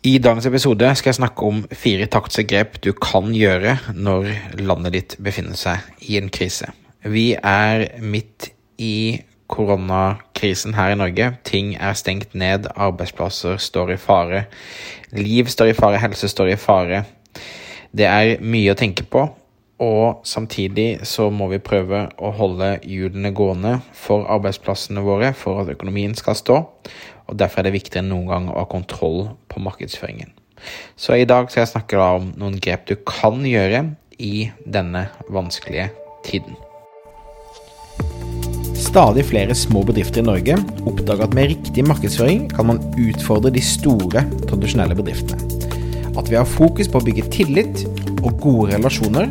I dagens episode skal jeg snakke om fire taktiske du kan gjøre når landet ditt befinner seg i en krise. Vi er midt i koronakrisen her i Norge. Ting er stengt ned, arbeidsplasser står i fare. Liv står i fare, helse står i fare. Det er mye å tenke på, og samtidig så må vi prøve å holde hjulene gående for arbeidsplassene våre, for at økonomien skal stå og Derfor er det viktigere enn noen gang å ha kontroll på markedsføringen. Så i dag skal jeg snakke om noen grep du kan gjøre i denne vanskelige tiden. Stadig flere små bedrifter i Norge oppdager at med riktig markedsføring kan man utfordre de store, tradisjonelle bedriftene. At vi har fokus på å bygge tillit og gode relasjoner,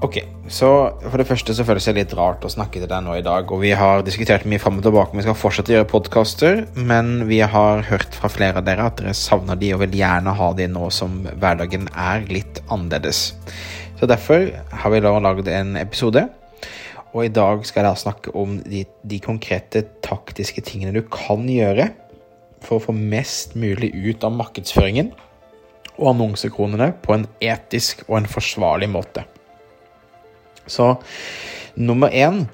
Ok, så for det første så føles det litt rart å snakke til deg nå i dag. Og vi har diskutert mye fram og tilbake om vi skal fortsette å gjøre podkaster. Men vi har hørt fra flere av dere at dere savner de og vil gjerne ha de nå som hverdagen er litt annerledes. Så derfor har vi da lagd en episode. Og i dag skal jeg da snakke om de, de konkrete taktiske tingene du kan gjøre for å få mest mulig ut av markedsføringen og annonsekronene på en etisk og en forsvarlig måte. Så nummer én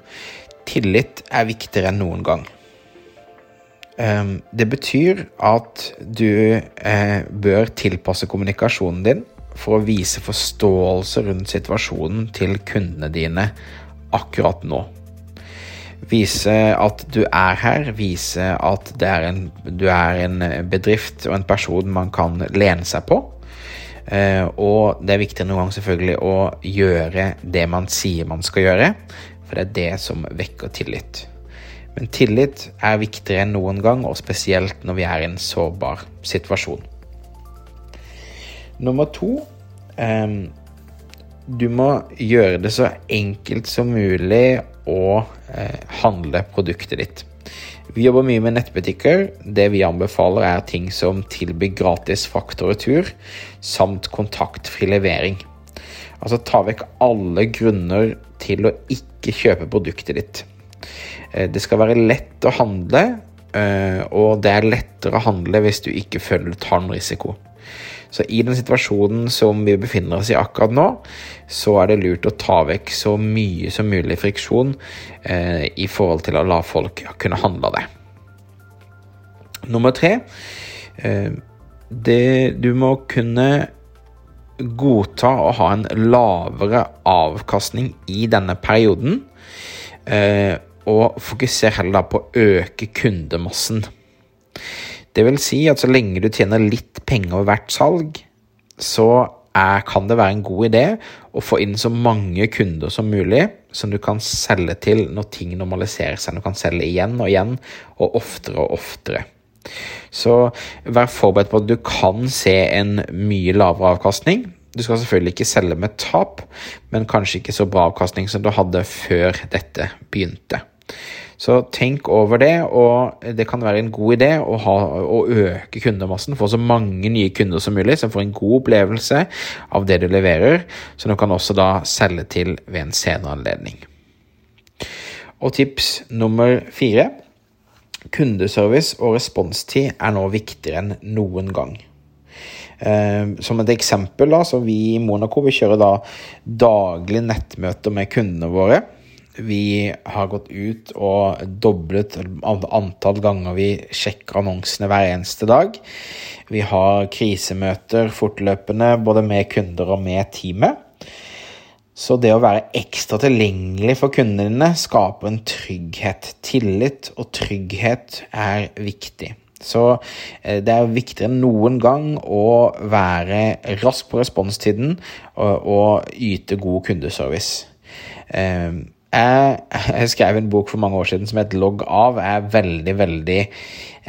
tillit er viktigere enn noen gang. Ehm, det betyr at du eh, bør tilpasse kommunikasjonen din for å vise forståelse rundt situasjonen til kundene dine akkurat nå. Vise at du er her, vise at er en, du er en bedrift og en person man kan lene seg på. Eh, og det er viktig noen gang selvfølgelig å gjøre det man sier man skal gjøre, for det er det som vekker tillit. Men tillit er viktigere enn noen gang, og spesielt når vi er i en sårbar situasjon. Nummer to eh, Du må gjøre det så enkelt som mulig å eh, handle produktet ditt. Vi jobber mye med nettbutikker. Det vi anbefaler, er ting som tilbyr gratis frakt og retur, samt kontaktfri levering. Altså ta vekk alle grunner til å ikke kjøpe produktet ditt. Eh, det skal være lett å handle, eh, og det er lettere å handle hvis du ikke føler du tar noen risiko. Så i den situasjonen som vi befinner oss i akkurat nå, så er det lurt å ta vekk så mye som mulig friksjon eh, i forhold til å la folk kunne handle det. Nummer tre eh, det, Du må kunne godta å ha en lavere avkastning i denne perioden, eh, og fokusere heller på å øke kundemassen. Det vil si at så lenge du tjener litt penger ved hvert salg, så er, kan det være en god idé å få inn så mange kunder som mulig som du kan selge til når ting normaliserer seg. Du kan selge igjen og igjen, og oftere og oftere. Så vær forberedt på at du kan se en mye lavere avkastning. Du skal selvfølgelig ikke selge med tap, men kanskje ikke så bra avkastning som du hadde før dette begynte. Så tenk over det, og det kan være en god idé å, ha, å øke kundemassen. Få så mange nye kunder som mulig, som får en god opplevelse av det du leverer. Så du kan også da selge til ved en senere anledning. Og tips nummer fire. Kundeservice og responstid er nå viktigere enn noen gang. Eh, som et eksempel, da, så vi i Monaco vi kjører da daglig nettmøter med kundene våre. Vi har gått ut og doblet antall ganger vi sjekker annonsene hver eneste dag. Vi har krisemøter fortløpende både med kunder og med teamet. Så det å være ekstra tilgjengelig for kundene dine skaper en trygghet. Tillit og trygghet er viktig. Så eh, det er viktigere enn noen gang å være rask på responstiden og, og yte god kundeservice. Jeg, skrev en bok for mange år siden som het Logg av. Jeg er veldig, veldig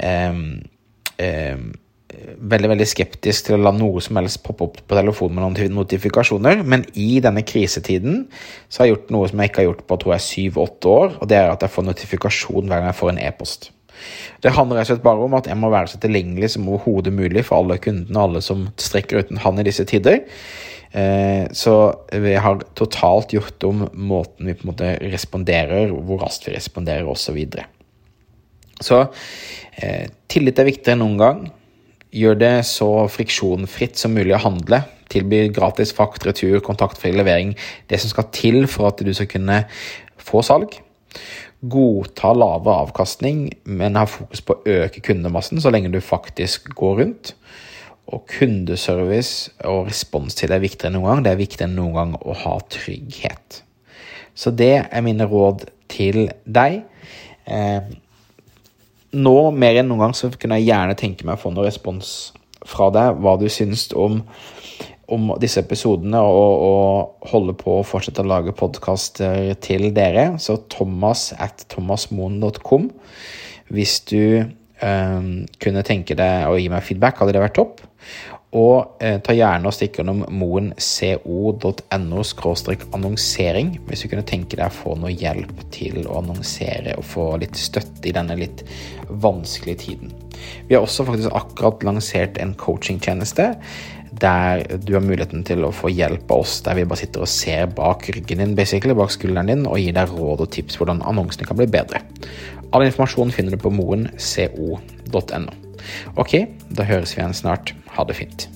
um, um, veldig veldig skeptisk til å la noe som helst poppe opp på telefonen med noen notifikasjoner, men i denne krisetiden så har jeg gjort noe som jeg ikke har gjort på tror jeg syv-åtte år, og det er at jeg får notifikasjon hver gang jeg får en e-post. Det handler rett og slett bare om at jeg må være så tilgjengelig som overhodet mulig for alle kundene og alle som strekker uten hånd i disse tider. Eh, så vi har totalt gjort om måten vi på en måte responderer, hvor raskt vi responderer osv. Så, videre. så eh, tillit er viktigere enn noen gang. Gjør det så friksjonfritt som mulig å handle. Tilby gratis frakt, retur, kontaktfri levering. Det som skal til for at du skal kunne få salg. Godta lavere avkastning, men ha fokus på å øke kundemassen så lenge du faktisk går rundt. Og kundeservice og responstid er viktigere enn noen gang. Det er viktigere enn noen gang å ha trygghet. Så det er mine råd til deg. Eh, nå mer enn noen gang så kunne jeg gjerne tenke meg å få noe respons fra deg. Hva du syns om, om disse episodene, og, og holde på å fortsette å lage podkaster til dere. Så thomas at thomasmoen.com. Hvis du kunne tenke deg å gi meg feedback, hadde det vært topp. Og eh, ta gjerne og stikk innom moenco.no annonsering hvis du kunne tenke deg å få noe hjelp til å annonsere og få litt støtte i denne litt vanskelige tiden. Vi har også faktisk akkurat lansert en coachingtjeneste der du har muligheten til å få hjelp av oss, der vi bare sitter og ser bak ryggen din, basically, bak skulderen din, og gir deg råd og tips hvordan annonsene kan bli bedre. All informasjon finner du på moenco.no. Ok, da høres vi igjen snart. Ha det fint.